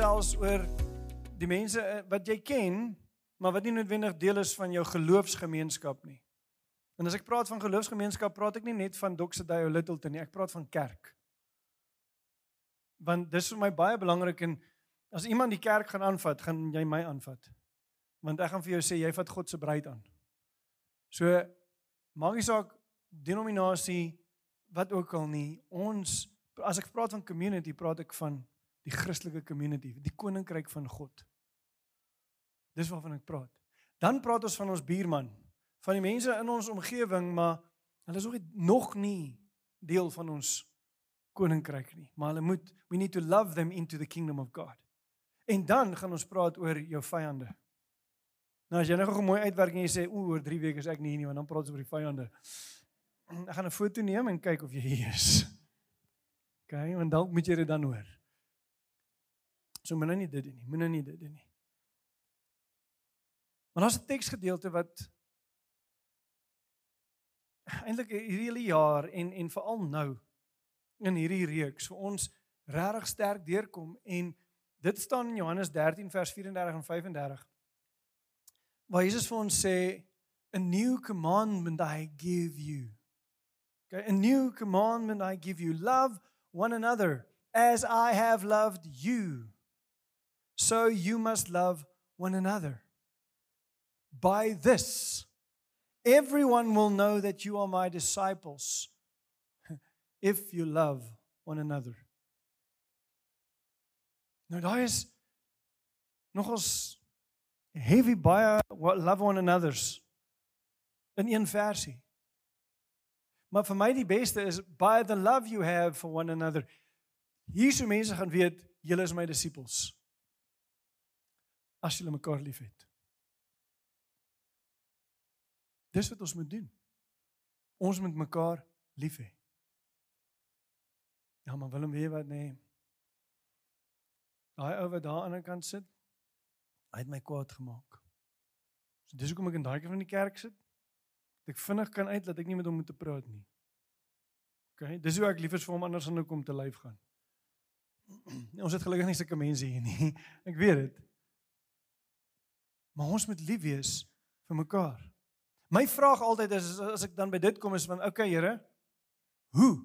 gesels oor die mense eh, wat jy ken, maar wat nie noodwendig deel is van jou geloofsgemeenskap nie. En as ek praat van geloofsgemeenskap, praat ek nie net van Doxedayo Littleton nie, ek praat van kerk. Want dis vir my baie belangrik en as iemand die kerk gaan aanvat, gaan jy my aanvat. Want ek gaan vir jou sê jy vat God se bruid aan. So maak nie saak denominasie wat ook al nie. Ons as ek praat van community, praat ek van die Christelike community, die koninkryk van God. Dis waarvan ek praat. Dan praat ons van ons buurman, van die mense in ons omgewing, maar hulle is nog nie nog nie deel van ons koninkryk nie, maar hulle moet we need to love them into the kingdom of God. En dan gaan ons praat oor jou vyande. Nou as jy nou gou mooi uitwerk en jy sê o, oor 3 weke is ek nie hier nie, want dan praat ons oor die vyande. Ek gaan 'n foto neem en kyk of jy hier is. OK, want dalk moet jy dit dan hoor. So moenie nie dit doen nie. Moenie nie dit doen nie. Maar daar's 'n teksgedeelte wat eintlik hierdie hele jaar en en veral nou in hierdie reeks vir ons regtig sterk deurkom en dit staan in Johannes 13 vers 34 en 35 waar Jesus vir ons sê a new commandment I give you. Okay, a new commandment I give you love one another as I have loved you. So you must love one another. By this everyone will know that you are my disciples if you love one another. Nou daai is nogals heavy baie love one another's in een versie. Maar vir my die beste is by the love you have for one another. Hier sou mense gaan weet julle is my disippels. As julle mekaar liefhet. Dis wat ons moet doen. Ons moet mekaar lief hê. Ja, maar Willem weet wat nee. Daai ou wat daar aan die kant sit, hy het my kwaad gemaak. So dis hoekom ek in daai kant van die kerk sit. Dat ek vinnig kan uit dat ek nie met hom moet praat nie. OK, dis hoe ek liefers vir hom anders dan hoekom te lyf gaan. Ons het gelukkig nie sulke mense hier nie. Ek weet dit. Maar ons moet lief wees vir mekaar. My vraag altyd is as ek dan by dit kom is van okay Here, hoe?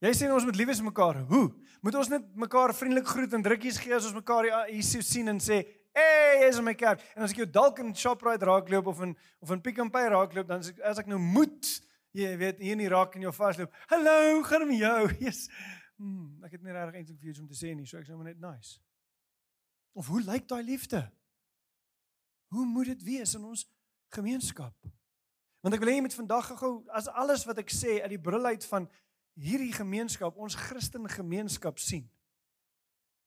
Jy sê ons moet lief wees vir mekaar. Hoe? Moet ons net mekaar vriendelik groet en drukkies gee as ons mekaar hier sien en sê, "Hey, in my kerk." En as ek jou dalk in Shoprite raakloop of in of in Pick n Pay raakloop, dan as ek, as ek nou moet, jy weet, hier in die raak in jou vasloop. "Hallo, gaan met jou?" Jesus. Hmm, ek het nie regtig eintlik vir jou om te sê nie, so ek sê maar net nice. Of hoe lyk daai liefde? Hoe moet dit wees in ons gemeenskap. Want ek wil hê jy moet vandag gou as alles wat ek sê uit die bril uit van hierdie gemeenskap, ons Christen gemeenskap sien.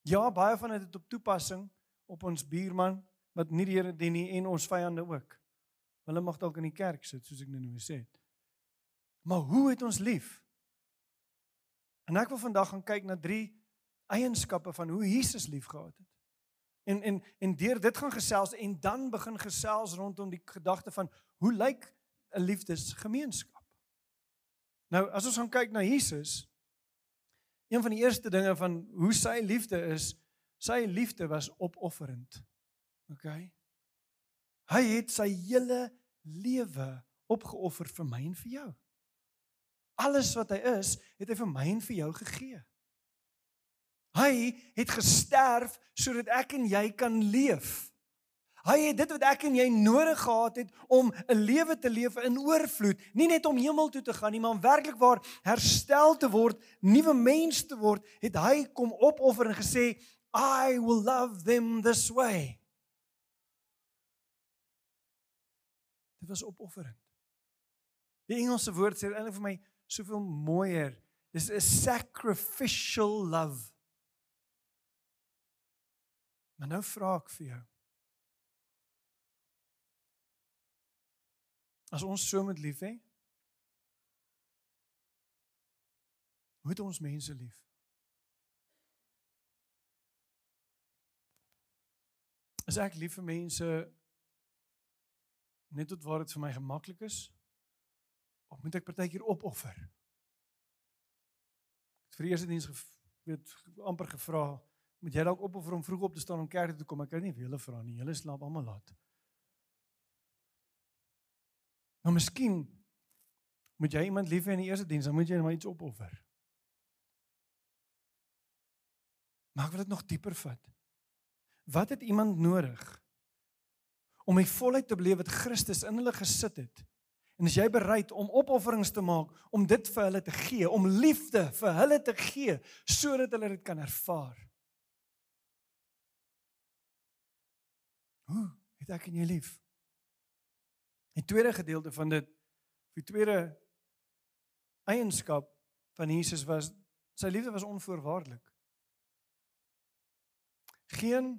Ja, baie van dit het op toepassing op ons buurman wat nie die Here dien nie en ons vyande ook. Hulle mag dalk in die kerk sit soos ek nou nou gesê het. Maar hoe het ons lief? En ek wil vandag gaan kyk na drie eienskappe van hoe Jesus liefgehad het. En en en deur dit gaan gesels en dan begin gesels rondom die gedagte van hoe lyk 'n liefdesgemeenskap. Nou as ons gaan kyk na Jesus, een van die eerste dinge van hoe sy liefde is, sy liefde was opofferend. OK. Hy het sy hele lewe opgeoffer vir my en vir jou. Alles wat hy is, het hy vir my en vir jou gegee. Hy het gesterf sodat ek en jy kan leef. Hy het dit wat ek en jy nodig gehad het om 'n lewe te leef in oorvloed, nie net om hemel toe te gaan nie, maar om werklik waar herstel te word, nuwe mens te word, het hy kom opoffer en gesê, "I will love them this way." Dit was opofferend. Die Engelse woord sê eintlik vir my soveel mooier. Dis 'n sacrificial love. Maar nou vra ek vir jou. As ons so met lief hê, hoe het ons mense lief? As ek lief vir mense net tot waar dit vir my gemaklik is, of moet ek partykeer opoffer? Ek het vir die eerste diens weet amper gevra moet jy dalk opoffer om vroeg op te staan om kerk toe te kom. Ek kan nie vir julle vra nie. Julle slaap almal laat. Maar miskien moet jy iemand lief hê in die eerste diens, dan moet jy net iets opoffer. Maar ek wil dit nog dieper vat. Wat het iemand nodig om die volheid te beleef wat Christus in hulle gesit het? En is jy bereid om opofferings te maak om dit vir hulle te gee, om liefde vir hulle te gee sodat hulle dit kan ervaar? Hoe het ek en jy lief? Die tweede gedeelte van dit, die tweede eienskap van Jesus was sy liefde was onvoorwaardelik. Geen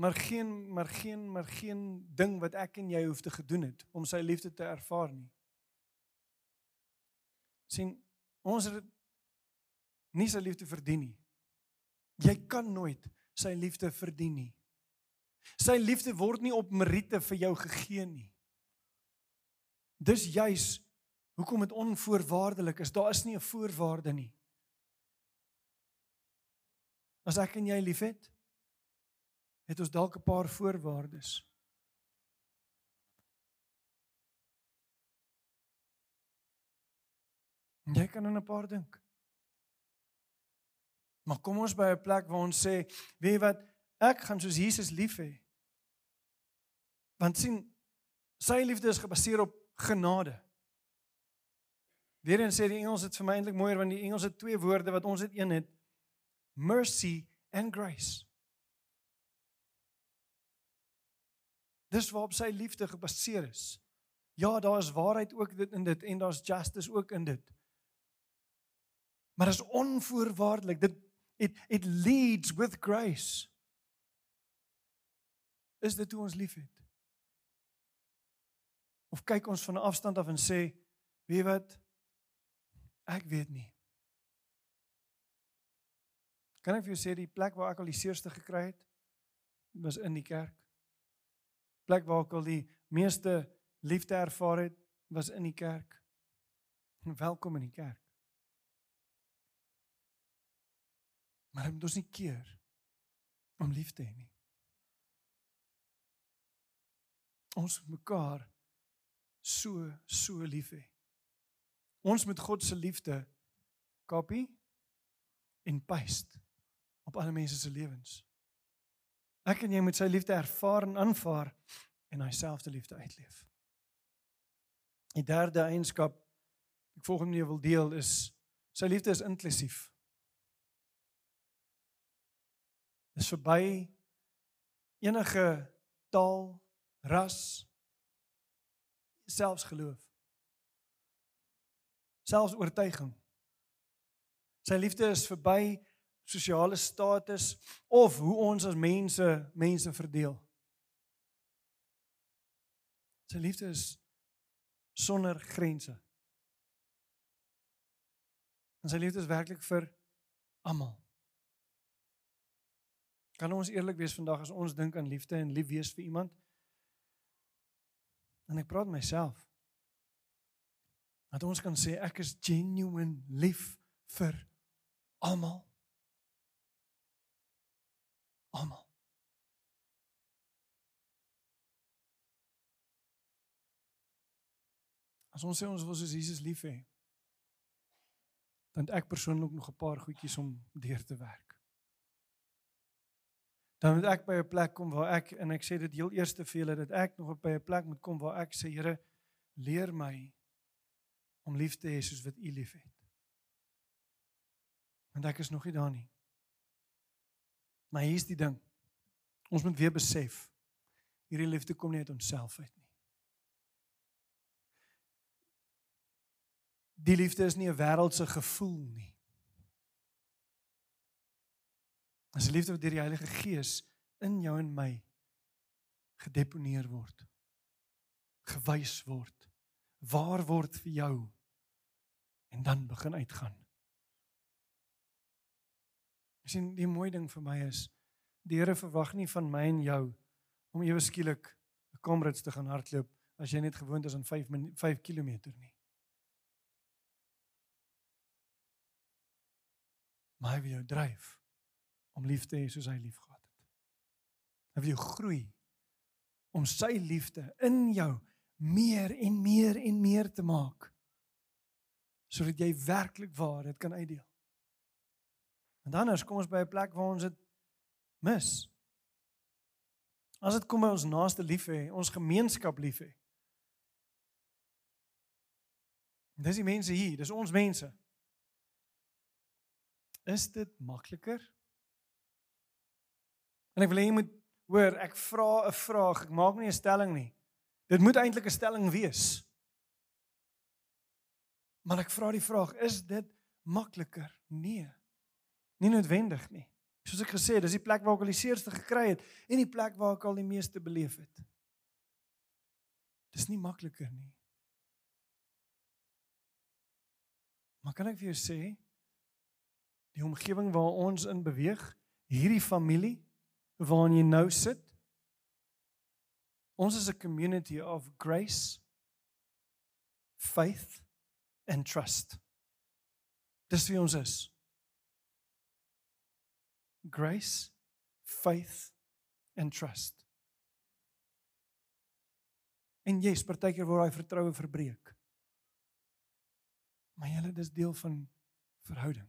maar geen maar geen maar geen ding wat ek en jy hoef te gedoen het om sy liefde te ervaar nie. sien ons het nie sy liefde verdien nie. Jy kan nooit sy liefde verdien nie. Sy liefde word nie op meriete vir jou gegee nie. Dis juis hoekom dit onvoorwaardelik is. Daar is nie 'n voorwaarde nie. As ek en jy liefhet, het ons dalk 'n paar voorwaardes. Jy kan aan 'n paar dink. Maar kom ons by 'n plek waar ons sê, weet jy wat, Ek gaan soos Jesus lief hê. Want sien, sy liefde is gebaseer op genade. Weerens sê die Engels dit vir my eintlik mooier want die Engels het twee woorde wat ons het een het mercy and grace. Dis waarop sy liefde gebaseer is. Ja, daar is waarheid ook dit in dit en daar's justice ook in dit. Maar dit is onvoorwaardelik. Dit it it leads with grace. Is dit hoe ons liefhet? Of kyk ons van 'n afstand af en sê, "Wie weet? Ek weet nie." Kan ek vir jou sê die plek waar ek al die seerste gekry het, was in die kerk. Plek waar ek al die meeste liefde ervaar het, was in die kerk. Welkom in die kerk. Maar dit moet ons nie keer om lief te hê nie. Ons mekaar so so lief hê. Ons moet God se liefde kopie en paste op alle mense se lewens. Ek en jy moet sy liefde ervaar en aanvaar en hy selfde liefde uitleef. Die derde eienskap ek volgende wil deel is sy liefde is inklusief. Dis verby enige taal ras selfs geloof. Selfs oortuiging. Sy liefde is verby sosiale status of hoe ons as mense mense verdeel. Sy liefde is sonder grense. En sy liefde is werklik vir almal kan ons eerlik wees vandag as ons dink aan liefde en lief wees vir iemand En ek praat myself. Dat ons kan sê ek is genuine lief vir almal. Almal. As ons sê ons wil soos Jesus lief hê, dan ek persoonlik nog 'n paar goedjies om deur te werk dan moet ek by 'n plek kom waar ek en ek sê dit heel eerste vir julle dat ek nog by 'n plek moet kom waar ek sê Here leer my om lief te hê soos wat U liefhet. Want ek is nog nie daar nie. Maar hier's die ding. Ons moet weer besef hierdie liefde kom nie uit onsself uit nie. Die liefde is nie 'n wêreldse gevoel nie. As liefde deur die Heilige Gees in jou en my gedeponeer word. Gewys word. Waar word vir jou en dan begin uitgaan. Ek sien die mooi ding vir my is die Here verwag nie van my en jou om ewe skielik 'n komrits te gaan hardloop as jy net gewoond is aan 5 5 km nie. Maar hy wil jou dryf om lief te hê soos hy liefgehad het. Hy wil jou groei om sy liefde in jou meer en meer en meer te maak sodat jy werklik waar dit kan uitdeel. En dan as kom ons by 'n plek waar ons dit mis. As dit kom by ons naaste lief hê, ons gemeenskap lief hê. Dis die mense hier, dis ons mense. Is dit makliker? En ek wil hê jy moet hoor, ek vra 'n vraag, ek maak nie 'n stelling nie. Dit moet eintlik 'n stelling wees. Maar ek vra die vraag, is dit makliker? Nee. Nie noodwendig nie. Soos ek gesê het, dis die plek waar ek al die seerste gekry het en die plek waar ek al die meeste beleef het. Dis nie makliker nie. Maar kan ek vir jou sê die omgewing waar ons in beweeg, hierdie familie waarin jy nou sit, ons is 'n community of grace, faith and trust. Dis wie ons is. Grace, faith and trust. En jy's partykeer waar daai vertroue verbreek. Maar julle dis deel van verhouding.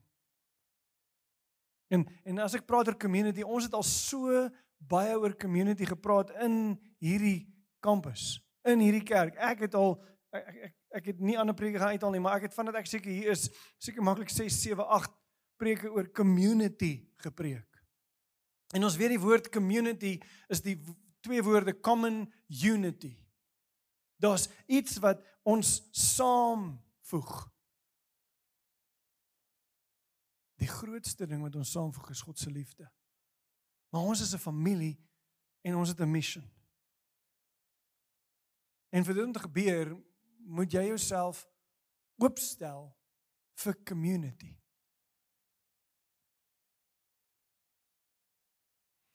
En en as ek praat oor community, ons het al so baie oor community gepraat in hierdie kampus, in hierdie kerk. Ek het al ek ek, ek het nie ander preke gaan uithaal nie, maar ek het vandat ek seker hier is, seker maklik 6, 7, 8 preke oor community gepreek. En ons weet die woord community is die twee woorde common unity. Daar's iets wat ons saamvoeg. Die grootste ding wat ons saamvoeg is God se liefde. Maar ons is 'n familie en ons het 'n missie. En vir dit om te gebeur, moet jy jouself oopstel vir community.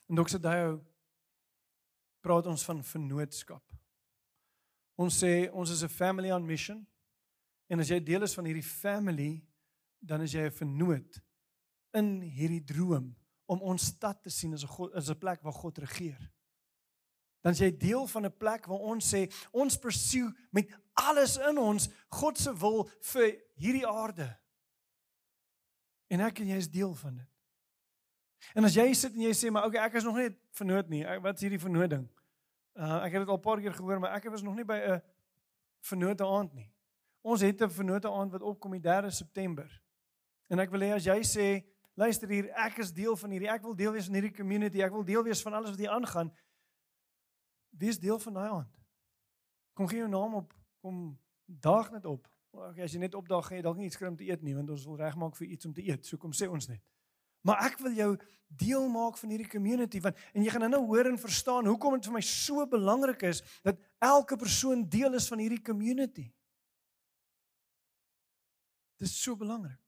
En Dr. Dayo praat ons van vennootskap. Ons sê ons is 'n family on mission. En as jy deel is van hierdie family, dan is jy 'n vennoot in hierdie droom om ons stad te sien as 'n as 'n plek waar God regeer. Dan is jy deel van 'n plek waar ons sê ons pursue met alles in ons God se wil vir hierdie aarde. En ek en jy is deel van dit. En as jy sit en jy sê maar okay, ek is nog nie vernoot nie. Wat is hierdie vernoting? Uh ek het dit al 'n paar keer gehoor, maar ek was nog nie by 'n vernote aand nie. Ons het 'n vernote aand wat opkom die 3 September. En ek wil hê as jy sê luister hier, ek is deel van hierdie, ek wil deel wees van hierdie community, ek wil deel wees van alles wat hier aangaan. Wees deel van daai aand. Kom gee jou naam op, kom daag net op. Okay, as jy net opdaag, gaan jy dalk nie iets kry om te eet nie, want ons wil regmaak vir iets om te eet. So kom sê ons net. Maar ek wil jou deel maak van hierdie community want en jy gaan nou hoor en verstaan hoekom dit vir my so belangrik is dat elke persoon deel is van hierdie community. Dit is so belangrik.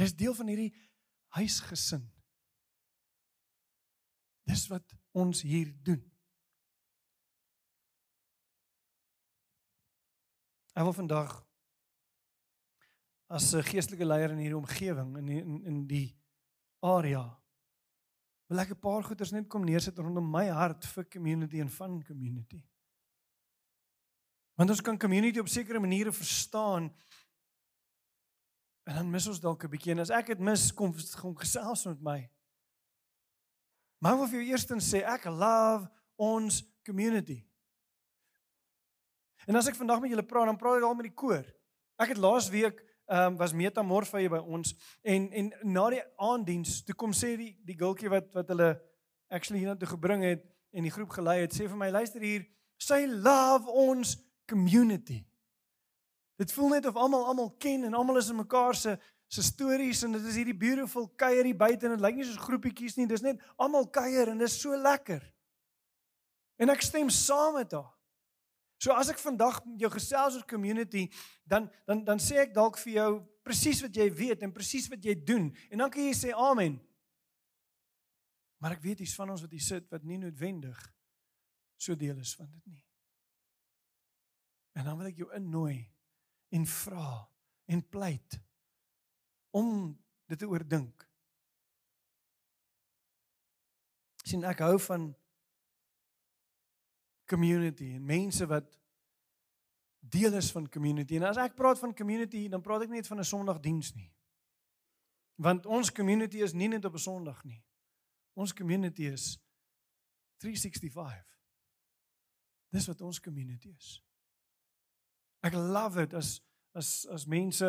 Jy's deel van hierdie huisgesin. Dis wat ons hier doen. Ek wil vandag as 'n geestelike leier in hierdie omgewing in in in die area wil ek 'n paar goeders net kom neersit rondom my hart vir community en van community. Want ons kan community op sekere maniere verstaan En dan mis ons dalk 'n bietjie en as ek dit mis, kom kom gesels met my. Maar wat vir jou eerstens sê, ek love ons community. En as ek vandag met julle praat, dan praat ek al met die koor. Ek het laas week ehm um, was metamorfe hier by ons en en na die aanddiens toe kom sê die die gultjie wat wat hulle actually hiernatoe gebring het en die groep gelei het sê vir my luister hier sy love ons community Dit voel net of almal almal ken en almal is in mekaar se se stories en dit is hierdie beautiful kuier hier buite en dit lyk nie soos groepietjies nie, dis net almal kuier en dit is so lekker. En ek stem saam met haar. So as ek vandag jou gesels oor community, dan dan dan sê ek dalk vir jou presies wat jy weet en presies wat jy doen en dan kan jy sê amen. Maar ek weet hier's van ons wat hier sit wat nie noodwendig so deel is van dit nie. En dan wil ek jou innooi en vra en pleit om dit te oordink. sien ek hou van community en mense wat deel is van community. En as ek praat van community, dan praat ek nie net van 'n Sondagdiens nie. Want ons community is nie net op 'n Sondag nie. Ons community is 365. Dis wat ons community is. Ek love it as as as mense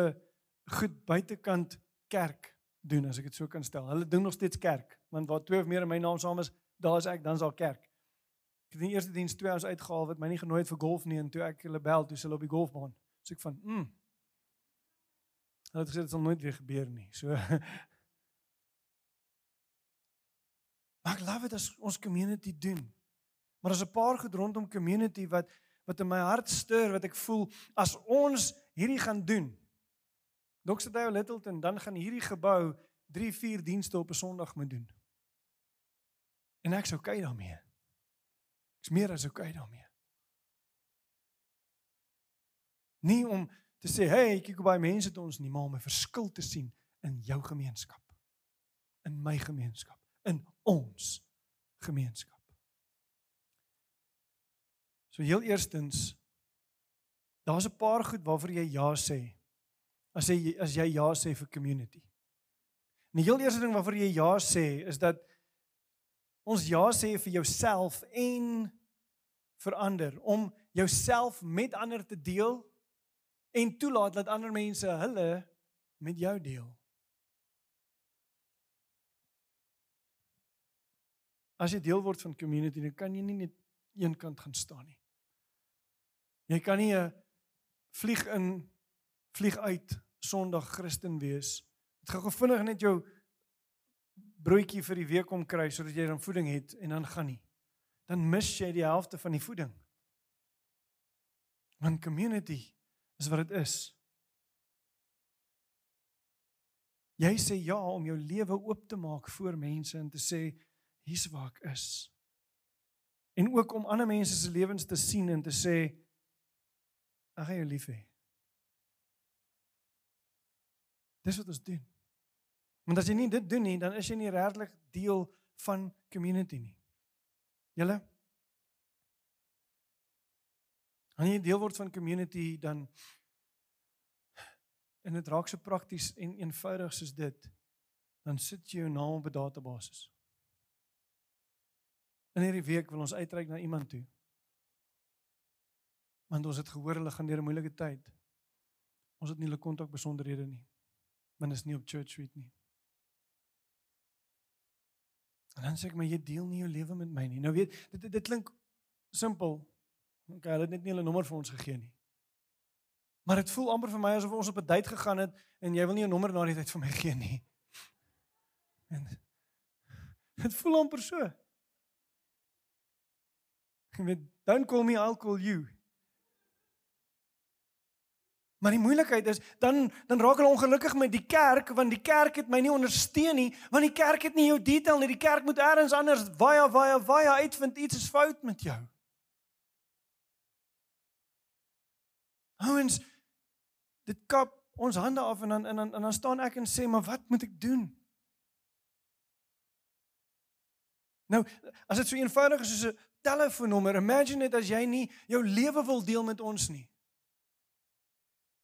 goed buitekant kerk doen as ek dit so kan stel. Hulle doen nog steeds kerk, want waar twee of meer in my naam saam is, daar is ek, dan is daar kerk. Ek het in die eerste diens twee ons uitgehaal wat my nie genooi het vir golf nie en toe ek hulle bel toe hulle op die golfbaan. So ek van, "Mm." Hulle het gesê dit sal nooit weer gebeur nie. So Maar ek love dit as ons community doen. Maar as 'n paar goed rondom community wat wat in my hart stuur wat ek voel as ons hierdie gaan doen. Dr. Dale Littleton dan gaan hierdie gebou 3 4 dienste op 'n Sondag moet doen. En ek's okay daarmee. Ek's meer as okay daarmee. Nie om te sê, "Hey, kyk hoe baie mense dit ons nie, maar om 'n verskil te sien in jou gemeenskap. In my gemeenskap, in ons gemeenskap. So heel eerstens daar's 'n paar goed waarvoor jy ja sê. As jy as jy ja sê vir community. En die heel eerste ding waarvoor jy ja sê is dat ons ja sê vir jouself en vir ander om jouself met ander te deel en toelaat dat ander mense hulle met jou deel. As jy deel word van community, dan kan jy nie net een kant gaan staan nie. Jy kan nie 'n vlieg in vlieg uit Sondag Christen wees. Dit gaan gevinnig net jou broodjie vir die week om kry sodat jy dan voeding het en dan gaan nie. Dan mis jy die helfte van die voeding. Want community is wat dit is. Jy sê ja om jou lewe oop te maak voor mense en te sê hier's waar ek is. En ook om ander mense se lewens te sien en te sê Ek gaan jou lief hê. Dis wat ons doen. Want as jy nie dit doen nie, dan is jy nie regtig deel van community nie. Julle As jy deel word van community dan en dit raak so prakties en eenvoudig soos dit, dan sit jy jou naam op 'n database. In hierdie week wil ons uitreik na iemand toe want ons het gehoor hulle gaan deur 'n moeilike tyd. Ons het nie hulle kontak besonderhede nie. Want is nie op Church Street nie. En dan sê ek maar jy deel nie jou lewe met my nie. Nou weet dit dit, dit klink simpel. OK, hulle het net nie hulle nommer vir ons gegee nie. Maar dit voel amper vir my asof ons op 'n date gegaan het en jy wil nie 'n nommer na die tyd vir my gee nie. En dit voel amper so. Jy weet, don't call me, I'll call you. Maar die moeilikheid is dan dan raak hulle ongelukkig met die kerk want die kerk het my nie ondersteun nie want die kerk het nie jou detail nie die kerk moet elders anders via via via uitvind iets is fout met jou. Ouens dit kap ons hande af en dan en dan en dan staan ek en sê maar wat moet ek doen? Nou as dit so eenvoudig is soos 'n telefoonnommer imagine net as jy nie jou lewe wil deel met ons nie.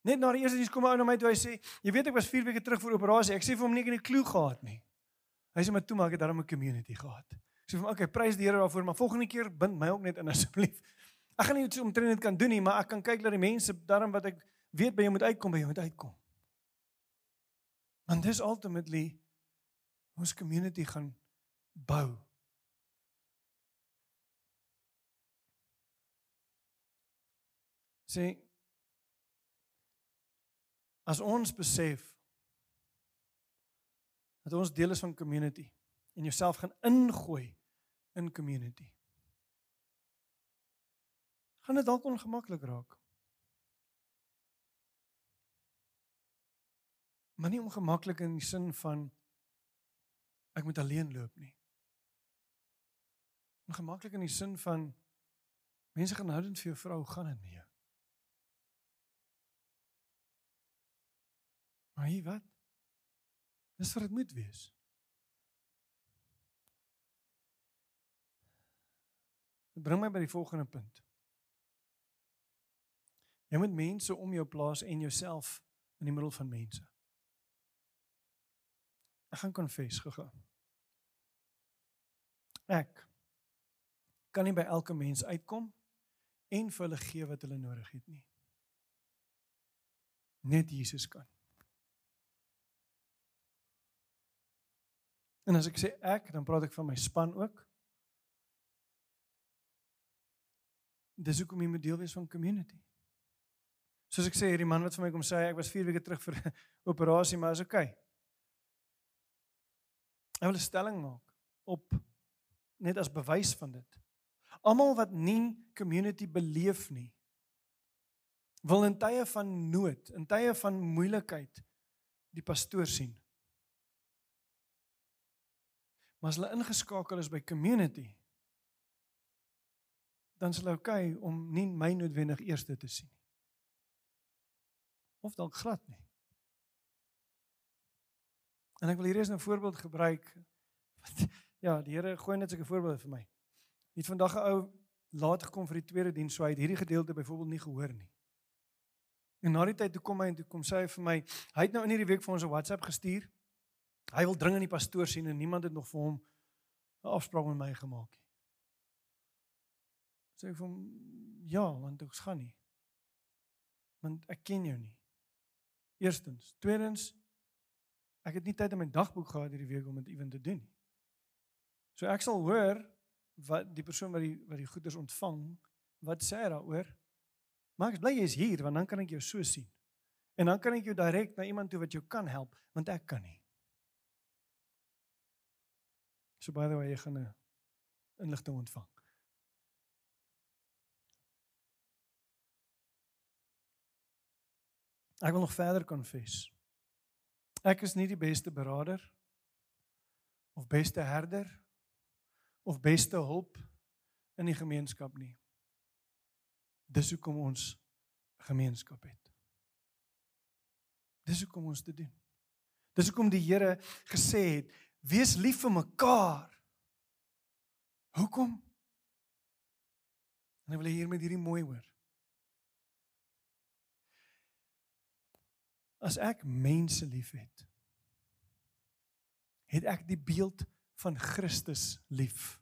Net na die eerste diens kom 'n ou na my toe hy sê, "Jy weet ek was 4 weke terug vir operasie. Ek sê vir hom nie ek het 'n klou gehad nie." Hy sê maar toe maar ek het daarom 'n community gehad. Ek sê vir hom, "Oké, okay, prys die Here daarvoor, maar volgende keer bind my ook net in asseblief." Ek gaan nie iets omtrent dit kan doen nie, maar ek kan kyk dat die mense daarom wat ek weet by jou moet uitkom, by jou moet uitkom. Want dis ultimately ons community gaan bou. Sê As ons besef dat ons deel is van community en jouself gaan ingooi in community. Gaan dit dalk ongemaklik raak. Maar nie ongemaklik in die sin van ek moet alleen loop nie. Ongemaklik in die sin van mense gaan houdend vir jou vrou gaan dit nie. Maar hier wat? Dis wat dit moet wees. Dit bring my by die volgende punt. Jy moet mense om jou plaas en jouself in die middel van mense. Ek gaan konfess gegaan. Ek kan nie by elke mens uitkom en vir hulle gee wat hulle nodig het nie. Net Jesus kan. En as ek sê ek, dan praat ek van my span ook. Dis hoekom jy moet deel wees van community. Soos ek sê, hierdie man wat vir my kom sê ek was 4 weke terug vir operasie, maar is okay. Hy wil 'n stelling maak op net as bewys van dit. Almal wat nie community beleef nie, wil in tye van nood, in tye van moeilikheid die pastoor sien. Maar as hulle ingeskakel is by community, dan is hulle okay om nie my noodwendig eerste te sien nie. Of dalk glad nie. En ek wil hier eens 'n voorbeeld gebruik. Ja, die Here gooi net sulke voorbeelde vir my. Het vandag 'n ou laat gekom vir die tweede diens, so hy het hierdie gedeelte byvoorbeeld nie gehoor nie. En na die tyd toe kom hy en toe kom sê hy vir my, hy het nou in hierdie week vir ons 'n WhatsApp gestuur. Hy wil dringend die pastoor sien en niemand het nog vir hom 'n afspraak met my gemaak nie. Sê vir hom, ja, want ek gaan nie. Want ek ken jou nie. Eerstens, tweedens, ek het nie tyd in my dagboek gehad hierdie week om dit ewen te doen nie. So ek sal hoor wat die persoon wat die wat die goeders ontvang, wat sê daaroor? Maar ek bly jy is hier want dan kan ek jou so sien. En dan kan ek jou direk na iemand toe wat jou kan help want ek kan nie. So by the way, jy gaan 'n inligting ontvang. Ek wil nog verder konfess. Ek is nie die beste beraader of beste herder of beste hulp in die gemeenskap nie. Dis hoekom ons gemeenskap het. Dis hoekom ons dit doen. Dis hoekom die Here gesê het: "Wees lief vir mekaar." Hoekom? En ek wil hier met hierdie mooi hoor. As ek mense liefhet, het ek die beeld van Christus lief.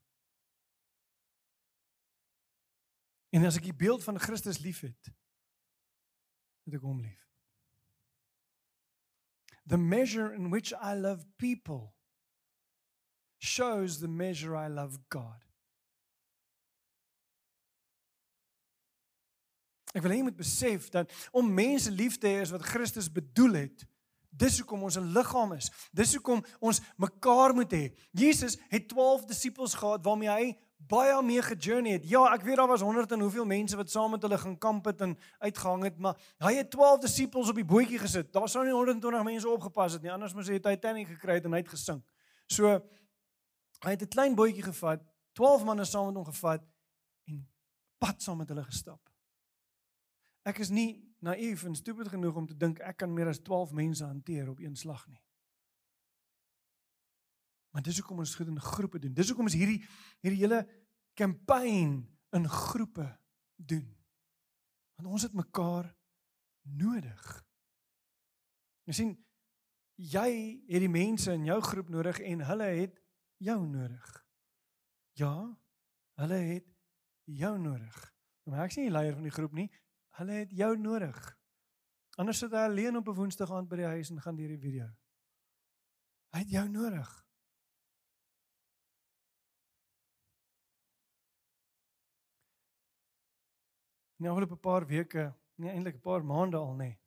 En as ek die beeld van Christus liefhet, het ek hom lief. The measure in which I love people shows the measure I love God. Ek wil hê jy moet besef dat om mense lief te hê is wat Christus bedoel het. Dis hoekom ons 'n liggaam is. Dis hoekom ons mekaar moet hê. Jesus het 12 disippels gehad waarmee hy baie mee gejourney het. Ja, ek weet daar was 100 en hoeveel mense wat saam met hulle gaan kamp het en uitgehang het, maar hy het 12 disippels op die bootjie gesit. Daar sou nie 120 mense opgepas het nie, anders moes hy Titanic gekry het en hy het gesink. So hy het 'n klein bootjie gevat, 12 manne saam met hom gevat en pad saam met hulle gestap. Ek is nie naïef en stupid genoeg om te dink ek kan meer as 12 mense hanteer op een slag nie. Maar dis hoekom ons goed in groepe doen. Dis hoekom ons hierdie hierdie hele kampanje in groepe doen. Want ons het mekaar nodig. Jy sien jy het die mense in jou groep nodig en hulle het jou nodig. Ja, hulle het jou nodig. Maar ek sien die leier van die groep nie. Hulle het jou nodig. Anders sit hy alleen op 'n Woensdag aand by die huis en gaan hierdie video. Hy het jou nodig. Nou al 'n paar weke, nie eintlik 'n paar maande al nê.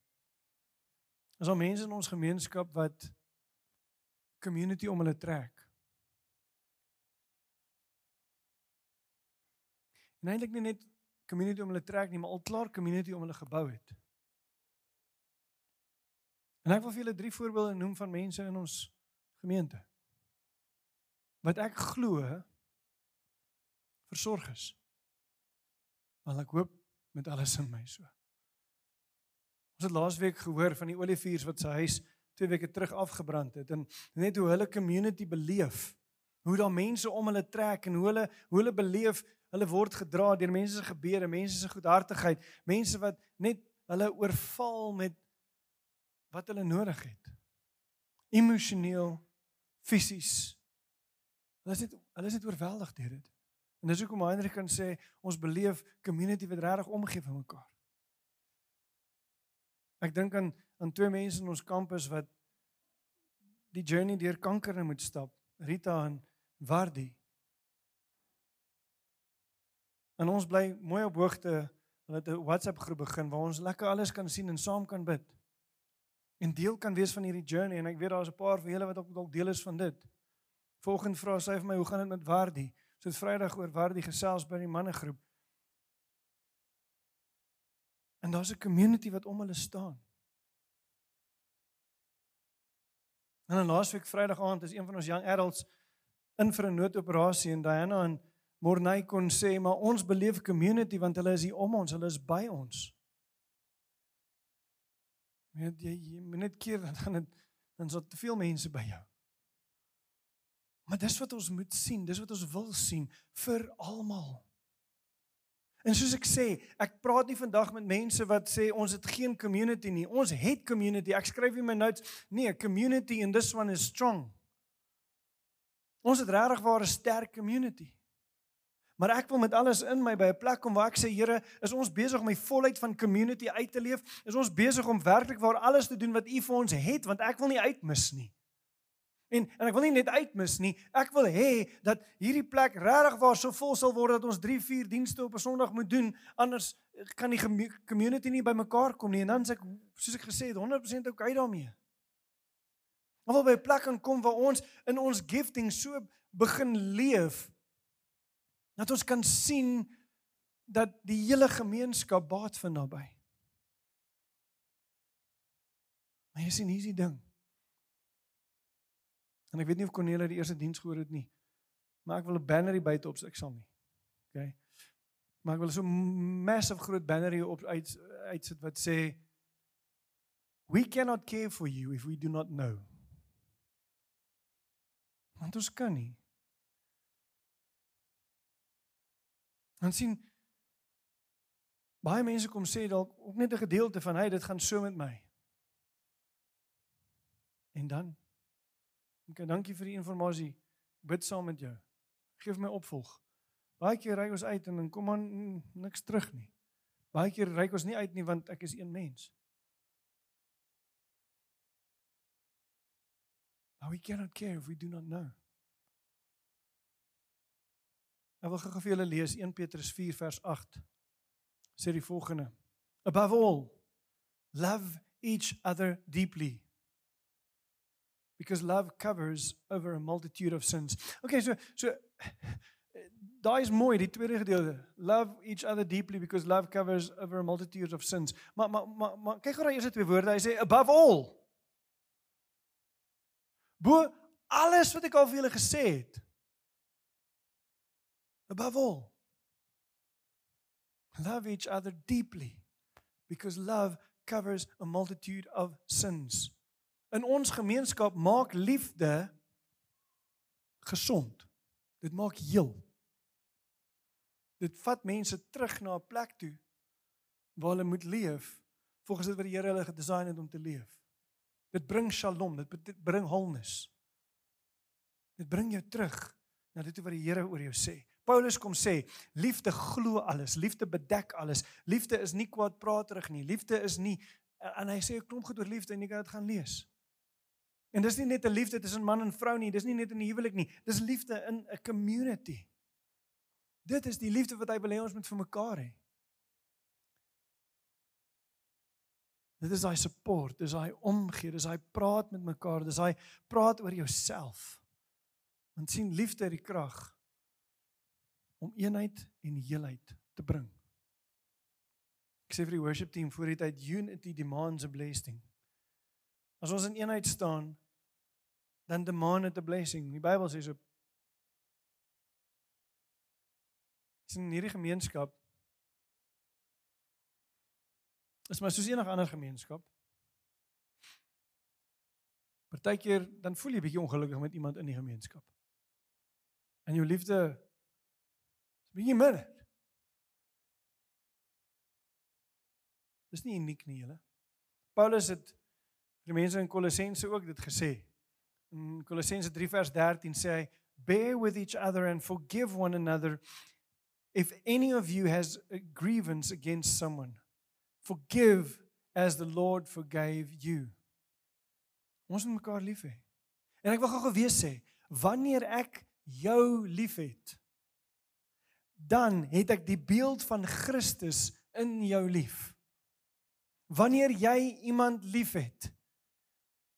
Is al mense in ons gemeenskap wat community om hulle trek. En eintlik nie net community om hulle trek nie, maar al klaar community om hulle gebou het. En ek wil vir julle drie voorbeelde noem van mense in ons gemeente wat ek glo versorg is. Want ek hoop met alles in my so. Ons het laasweek gehoor van die olievuurs wat sy huis twee weke terug afgebrand het en net hoe hulle community beleef Hoe daar mense om hulle trek en hoe hulle hoe hulle beleef, hulle word gedra deur mense se gebede, mense se goedhartigheid, mense wat net hulle oorval met wat hulle nodig het. Emosioneel, fisies. Hulle is net hulle is net oorweldig deur dit. En dis hoekom Heinrich kan sê ons beleef community wat regtig omgee vir mekaar. Ek dink aan aan twee mense in ons kampus wat die journey deur kanker moet stap, Rita en Wardi. En ons bly mooi op hoogte. Hulle het 'n WhatsApp groep begin waar ons lekker alles kan sien en saam kan bid. En deel kan wees van hierdie journey en ek weet daar's 'n paar van julle wat ook dalk deel is van dit. Volgende vra sy vir my, hoe gaan dit met Wardi? So dit Vrydag oor Wardi gesels by die mannegroep. En daar's 'n community wat om hulle staan. En dan laasweek Vrydag aand is een van ons young adults in vir 'n noodoperasie en Diana en Morney kon sê maar ons beleef community want hulle is hier om ons, hulle is by ons. Net jy, jy net keer dan dan dan is daar te veel mense by jou. Maar dis wat ons moet sien, dis wat ons wil sien vir almal. En soos ek sê, ek praat nie vandag met mense wat sê ons het geen community nie. Ons het community. Ek skryf in my notes, nee, community and this one is strong. Ons het regtig waar 'n sterk community. Maar ek wil met alles in my by 'n plek kom waar ek sê Here, is ons besig om die volheid van community uit te leef? Is ons besig om werklik waar alles te doen wat U vir ons het want ek wil nie uitmis nie. En en ek wil nie net uitmis nie. Ek wil hê dat hierdie plek regtig waar so vol sal word dat ons 3, 4 dienste op 'n Sondag moet doen, anders kan die community nie bymekaar kom nie. En dan sê ek soos ek gesê het, 100% okay daarmee. Ons wil by 'n plek aankom waar ons in ons gifting so begin leef dat ons kan sien dat die hele gemeenskap baat vind daarbey. Maar jy sien hier is die ding. En ek weet nie of Cornelia die eerste diens gehoor het nie. Maar ek wil 'n banner hier buite op, ek sal nie. OK. Maar ek wil so 'n massive groot banner hier op uit uitsit wat sê We cannot care for you if we do not know. Want ons kan nie. Dan sien baie mense kom sê dalk ook net 'n gedeelte van hy dit gaan so met my. En dan Okay, dankie vir die inligting. Bid saam met jou. Geef my opvolg. Baie keer ry ons uit en dan kom maar niks terug nie. Baie keer ry ons nie uit nie want ek is een mens. But we cannot care if we do not know. Ek wil gou vir julle lees 1 Petrus 4 vers 8. Sê die volgende: Above all, love each other deeply because love covers over a multitude of sins. Okay, so so daai is mooi die tweede gedeelte. Love each other deeply because love covers over a multitude of sins. Maar maar maar, maar kyk gou daai eerste twee woorde. Hy sê above all. Bo alles wat ek al vir julle gesê het. Above all. Love each other deeply because love covers a multitude of sins in ons gemeenskap maak liefde gesond. Dit maak heel. Dit vat mense terug na 'n plek toe waar hulle moet leef volgens dit wat die Here hulle gedesign het om te leef. Dit bring shalom, dit bring wholeness. Dit bring jou terug na dit wat die Here oor jou sê. Paulus kom sê, liefde glo alles, liefde bedek alles. Liefde is nie kwaadpraterig nie. Liefde is nie en hy sê 'n klomp goed oor liefde en jy kan dit gaan lees. En dis nie net 'n liefde tussen man en vrou nie, dis nie net in 'n huwelik nie, dis liefde in 'n community. Dit is die liefde wat hy wil hê ons moet vir mekaar hê. Dit is hy support, dis hy omgee, dis hy praat met mekaar, dis hy praat oor jouself. Want sien liefde het die krag om eenheid en heelheid te bring. Ek sê vir die worship team voor die tyd unity demands a blessing. As ons in eenheid staan, dan demand it a blessing. Die Bybel sê so in hierdie gemeenskap is maar soos enige ander gemeenskap. Partykeer dan voel jy bietjie ongelukkig met iemand in die gemeenskap. En jou liefde is bietjie minder. Dis nie uniek nie, julle. Paulus het vir die mense in Kolossense ook dit gesê. In Kolossense 3 vers 13 sê hy, "Bear with each other and forgive one another if any of you has a grievance against someone. Forgive as the Lord forgave you." Ons moet mekaar lief hê. En ek wil gou gewees sê, wanneer ek jou liefhet, dan het ek die beeld van Christus in jou lief. Wanneer jy iemand liefhet,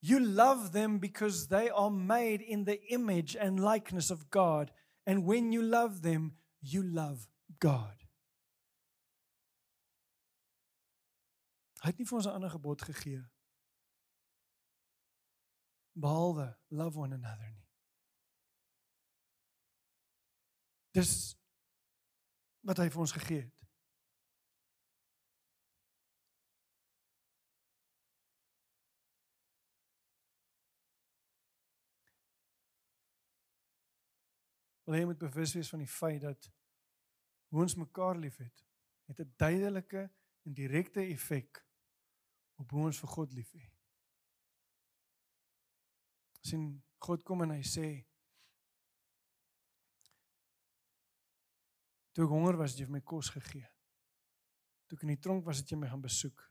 you love them because they are made in the image and likeness of God, and when you love them, you love God. Hy het nie vir ons 'n ander gebod gegee behalwe love one another nie. Dis wat hy vir ons gegee het. Wil jy moet bewus wees van die feit dat hoe ons mekaar liefhet, het 'n duidelike en direkte effek op hoe ons vir God liefhet sien God kom en hy sê Toe ek honger was, het jy vir my kos gegee. Toe ek in die tronk was, het jy my gaan besoek.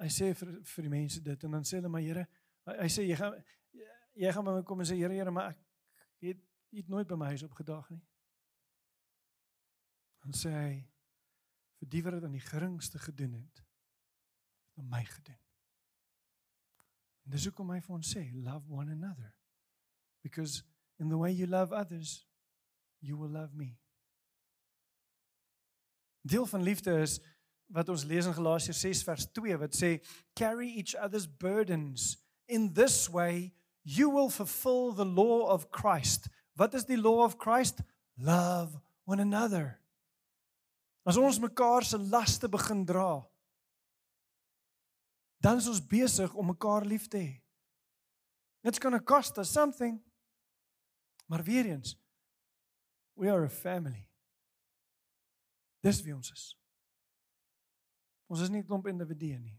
Hy sê vir vir die mense dit en dan sê hulle maar Here, hy, hy sê jy gaan jy gaan by my kom en sê Here, Here, maar ek het het nooit by my huis opgedaag nie. Dan sê hy vir die wat dit aan die geringste gedoen het, het aan my gedoen. Dis hoekom hy vir ons sê, love one another. Because in the way you love others, you will love me. Deel van liefde is wat ons lees in Galasiërs 6 vers 2 wat sê carry each other's burdens in this way you will fulfill the law of Christ. Wat is die law of Christ? Love one another. As ons mekaar se laste begin dra, dan is ons besig om mekaar lief te hê. It's going to cost us something. Maar weer eens, we are a family. Dis wie ons is. Ons is nie 'n klomp individue nie.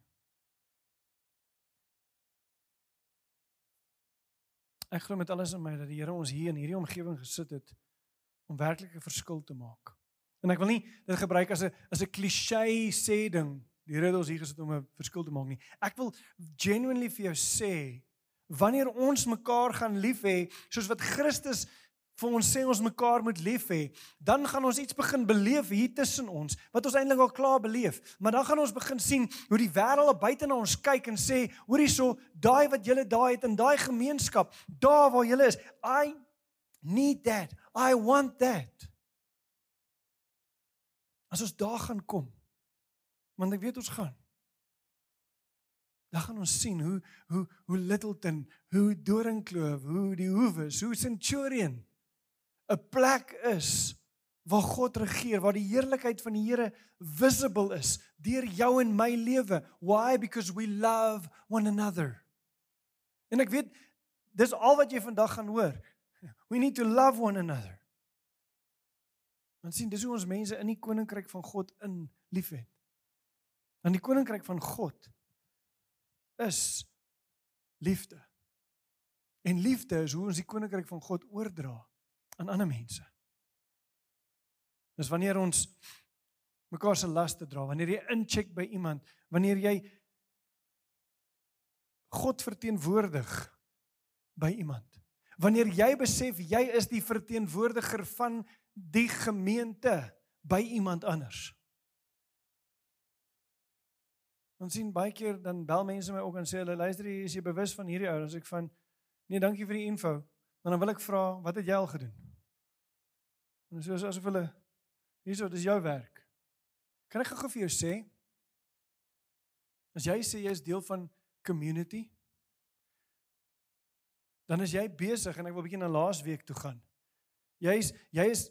Ek glo met alles in my dat die Here ons hier in hierdie omgewing gesit het om werklik 'n verskil te maak. En ek wil nie dit gebruik as 'n as 'n klise sê ding Die Here het ons hier gesit om 'n verskil te maak nie. Ek wil genuinely vir jou sê, wanneer ons mekaar gaan lief hê, soos wat Christus vir ons sê ons mekaar moet lief hê, dan gaan ons iets begin beleef hier tussen ons wat ons eintlik al klaar beleef. Maar dan gaan ons begin sien hoe die wêreld buite na ons kyk en sê, hoor hierso, daai wat julle daai het in daai gemeenskap, daar waar julle is, I need that. I want that. As ons daar gaan kom, want ek weet ons gaan. Dan gaan ons sien hoe hoe hoe Littleton, hoe Doringkloof, hoe die hoewe, hoe Centurion 'n plek is waar God regeer, waar die heerlikheid van die Here visible is deur jou en my lewe. Why? Because we love one another. En ek weet dis al wat jy vandag gaan hoor. We need to love one another. Want sien, dis hoe ons mense in die koninkryk van God in liefhet. Want die koninkryk van God is liefde. En liefde is hoe ons die koninkryk van God oordra aan ander mense. Dis wanneer ons mekaar se laste dra, wanneer jy incheck by iemand, wanneer jy God verteenwoordig by iemand. Wanneer jy besef jy is die verteenwoordiger van die gemeente by iemand anders. Ons sien baie keer dan bel mense my ook en sê hulle luister jy is jy bewus van hierdie ouens ek van nee dankie vir die info maar dan wil ek vra wat het jy al gedoen? En so asof hulle hierso dis jou werk. Kan ek gou vir jou sê as jy sê jy is deel van community dan is jy besig en ek wil bietjie na laasweek toe gaan. Jy is jy is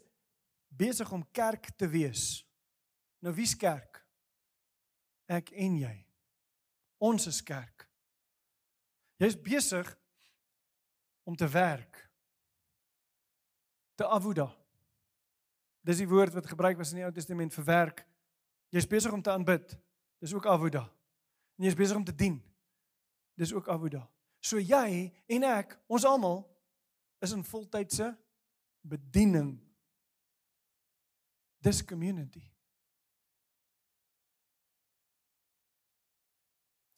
besig om kerk te wees. Nou wie's kerk? ek en jy. Ons is kerk. Jy's besig om te werk. Te avoda. Dis die woord wat gebruik was in die Ou Testament vir werk. Jy's besig om te aanbid. Dis ook avoda. En jy's besig om te dien. Dis ook avoda. So jy en ek, ons almal is in voltydse bediening. Dis community.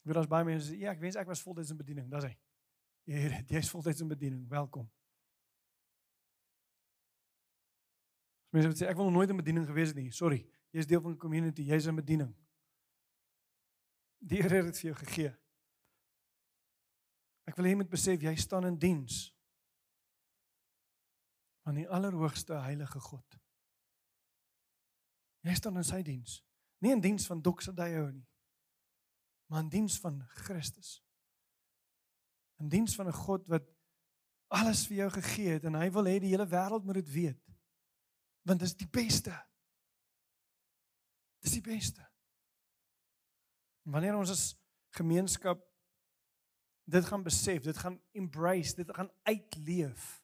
Vir ons baie mense, ja, ek wens ek was voltyds in bediening, dis hy. Jy jy's voltyds in bediening. Welkom. Mense wat sê ek wil nooit in bediening gewees het nie. Sorry. Jy's deel van 'n community, jy's in bediening. Die Here het dit vir jou gegee. Ek wil hê jy moet besef jy staan in diens aan die allerhoogste heilige God. Jy staan in sy diens. Nie in diens van Doxadio nie maar in diens van Christus. In diens van 'n God wat alles vir jou gegee het en hy wil hê die hele wêreld moet dit weet. Want dit is die beste. Dis die beste. Wanneer ons as gemeenskap dit gaan besef, dit gaan embrace, dit gaan uitleef.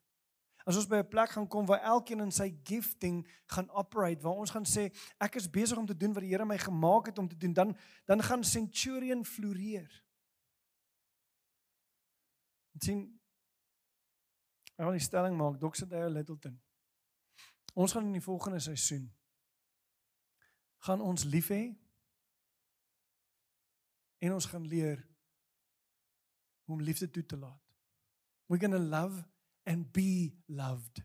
As ons by 'n plek gaan kom waar elkeen in sy gifting gaan operate, waar ons gaan sê ek is besig om te doen wat die Here my gemaak het om te doen, dan dan gaan Centurion floreer. Dit sien Ek wil die stelling maak, Dr. Dale Littleton. Ons gaan in die volgende seisoen gaan ons lief hê en ons gaan leer om liefde toe te laat. We're going to love and be loved.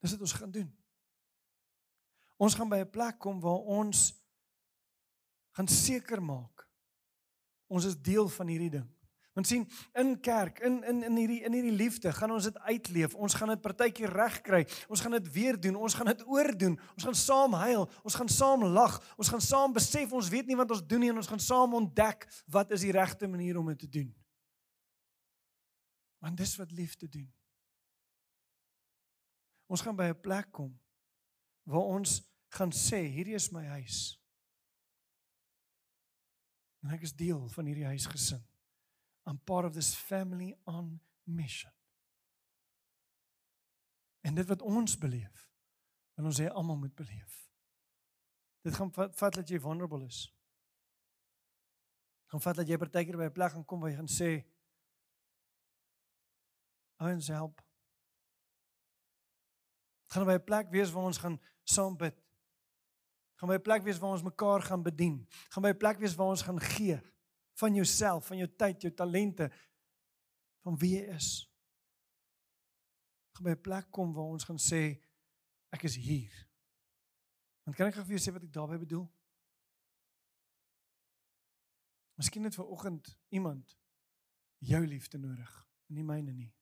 Dis wat ons gaan doen. Ons gaan by 'n plek kom waar ons gaan seker maak ons is deel van hierdie ding. Want sien, in kerk, in in in hierdie in hierdie liefde gaan ons dit uitleef. Ons gaan dit partytjie reg kry. Ons gaan dit weer doen. Ons gaan dit oordoen. Ons gaan saam huil. Ons gaan saam lag. Ons gaan saam besef ons weet nie wat ons doen nie en ons gaan saam ontdek wat is die regte manier om dit te doen. Want dis wat liefde doen. Ons gaan by 'n plek kom waar ons gaan sê hierdie is my huis. En ek is deel van hierdie huisgesin. I'm part of this family on mission. En dit wat ons beleef, wil ons hê almal moet beleef. Dit gaan vat, vat dat jy vulnerable is. Gaan vat dat jy partykeer by 'n plek gaan kom waar jy gaan sê Ons help. Gaan by 'n plek wees waar ons gaan saam bid. Gaan by 'n plek wees waar ons mekaar gaan bedien. Gaan by 'n plek wees waar ons gaan gee van jouself, van jou tyd, jou talente, van wie jy is. Gaan by 'n plek kom waar ons gaan sê ek is hier. Want kan ek gou vir jou sê wat ek daarmee bedoel? Miskien het ver oggend iemand jou liefde nodig, nie myne nie.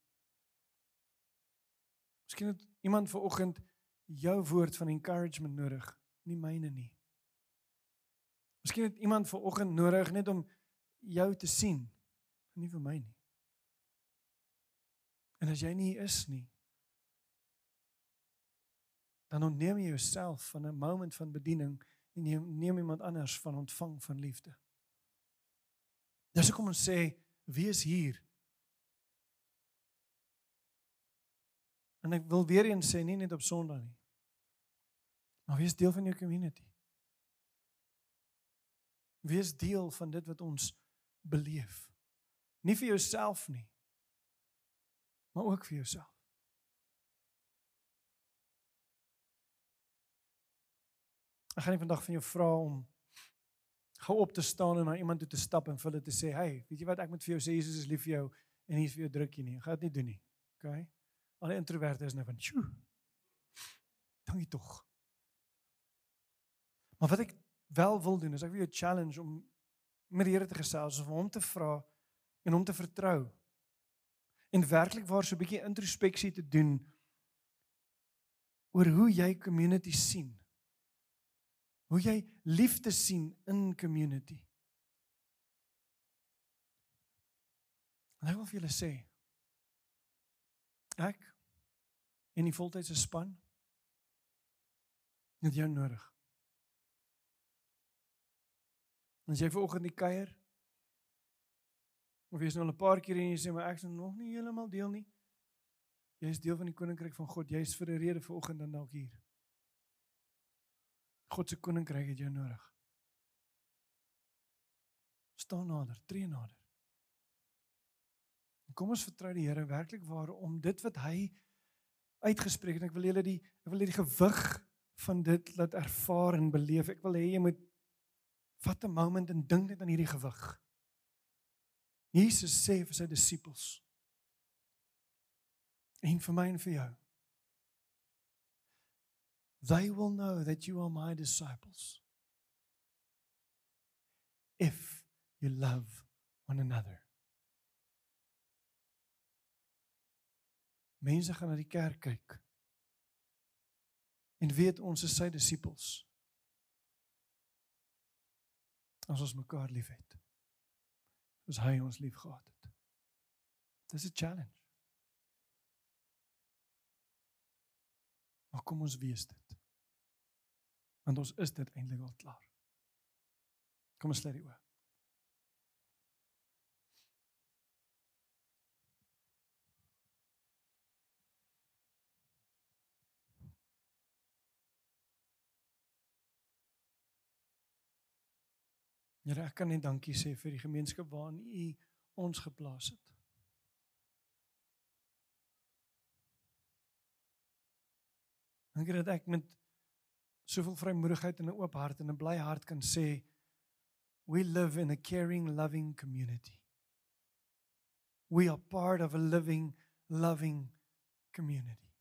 Miskien het iemand ver oggend jou woord van encouragement nodig, nie myne nie. Miskien het iemand ver oggend nodig net om jou te sien, nie vir my nie. En as jy nie is nie, dan ontneem jy jouself van 'n moment van bediening en jy neem iemand anders van ontvang van liefde. Dis hoekom ons sê, wie is hier En ek wil weer eens sê nie net op Sondag nie. Maar wees deel van jou community. Wees deel van dit wat ons beleef. Nie vir jouself nie, maar ook vir jouself. Ek gaan nie vandag van jou vra om gou op te staan en na iemand toe te stap en vir hulle te sê, "Hey, weet jy wat ek moet vir jou sê, Jesus is lief vir jou en hier is vir jou drukkie nie." Ek gaan dit nie doen nie. OK? Al die introverte is nou van, "Sjoe. Dankie tog." Maar wat ek wel wil doen is ek wil jou challenge om met die Here te gesels of hom te vra en hom te vertrou. En werklik waar so 'n bietjie introspeksie te doen oor hoe jy community sien. Hoe jy liefde sien in community. En ek wil vir julle sê ek en die voltydse span het jou nodig. As jy ver oggend die kuier Of jy is nou al 'n paar keer en jy sê maar ek is nog nie heeltemal deel nie. Jy is deel van die koninkryk van God. Jy is vir 'n rede vanoggend dan dalk hier. God se koninkryk het jou nodig. Staan nader, tree nader. Kom ons vertrou die Here werklik waar om dit wat hy uitgespreek het. Ek wil julle die ek wil julle die gewig van dit laat ervaar en beleef. Ek wil hê jy moet vat 'n moment en dink net aan hierdie gewig. Jesus sê vir sy disippels en vir my en vir jou. They will know that you are my disciples if you love one another. Mense gaan na die kerk kyk en weet ons is sy disippels. As ons mekaar liefhet. Soos hy ons liefgehad het. Dis 'n challenge. Maar kom ons wees dit. Want ons is dit eintlik al klaar. Kom ons sluit die oë. Here, ek kan net dankie sê vir die gemeenskap waarin U ons geplaas het. Dankie dat ek met soveel vrymoedigheid en 'n oop hart en 'n bly hart kan sê we live in a caring, loving community. We are part of a living, loving community.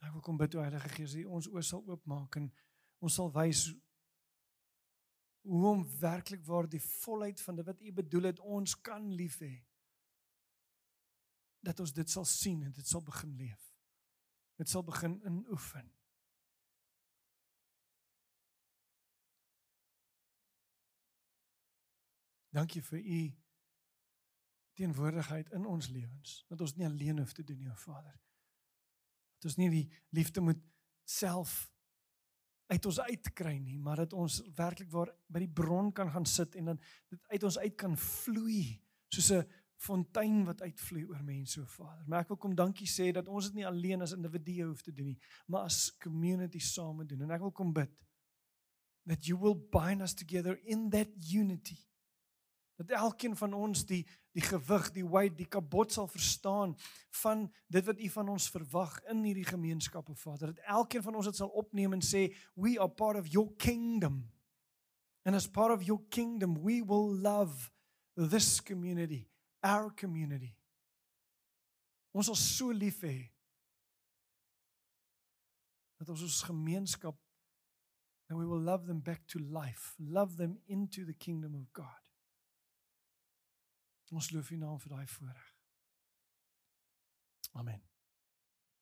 Ek wil kom bid o Heilige Gees, U ons oë sal oopmaak en ons sal wys hoe om werklik waar die volheid van dit wat U bedoel het ons kan lief hê. Dat ons dit sal sien en dit sal begin leef. Dit sal begin inoefen. Dankie vir U teenwoordigheid in ons lewens. Dat ons nie alleen hoef te doen nie, o Vader. Dat ons nie die liefde moet self uit ons uitkry nie, maar dat ons werklik waar by die bron kan gaan sit en dan dit uit ons uit kan vloei soos 'n fontein wat uitvloei oor mense, o Vader. Maar ek wil kom dankie sê dat ons dit nie alleen as individue hoef te doen nie, maar as community saam doen. En ek wil kom bid that you will bind us together in that unity dat elkeen van ons die die gewig, die weight, die kabot sal verstaan van dit wat U van ons verwag in hierdie gemeenskappe, Vader. Dat elkeen van ons dit sal opneem en sê, "We are part of your kingdom." And as part of your kingdom, we will love this community, our community. Ons sal so lief hê dat ons ons gemeenskap and we will love them back to life, love them into the kingdom of God. Ons loof U naam vir daai voorreg. Amen.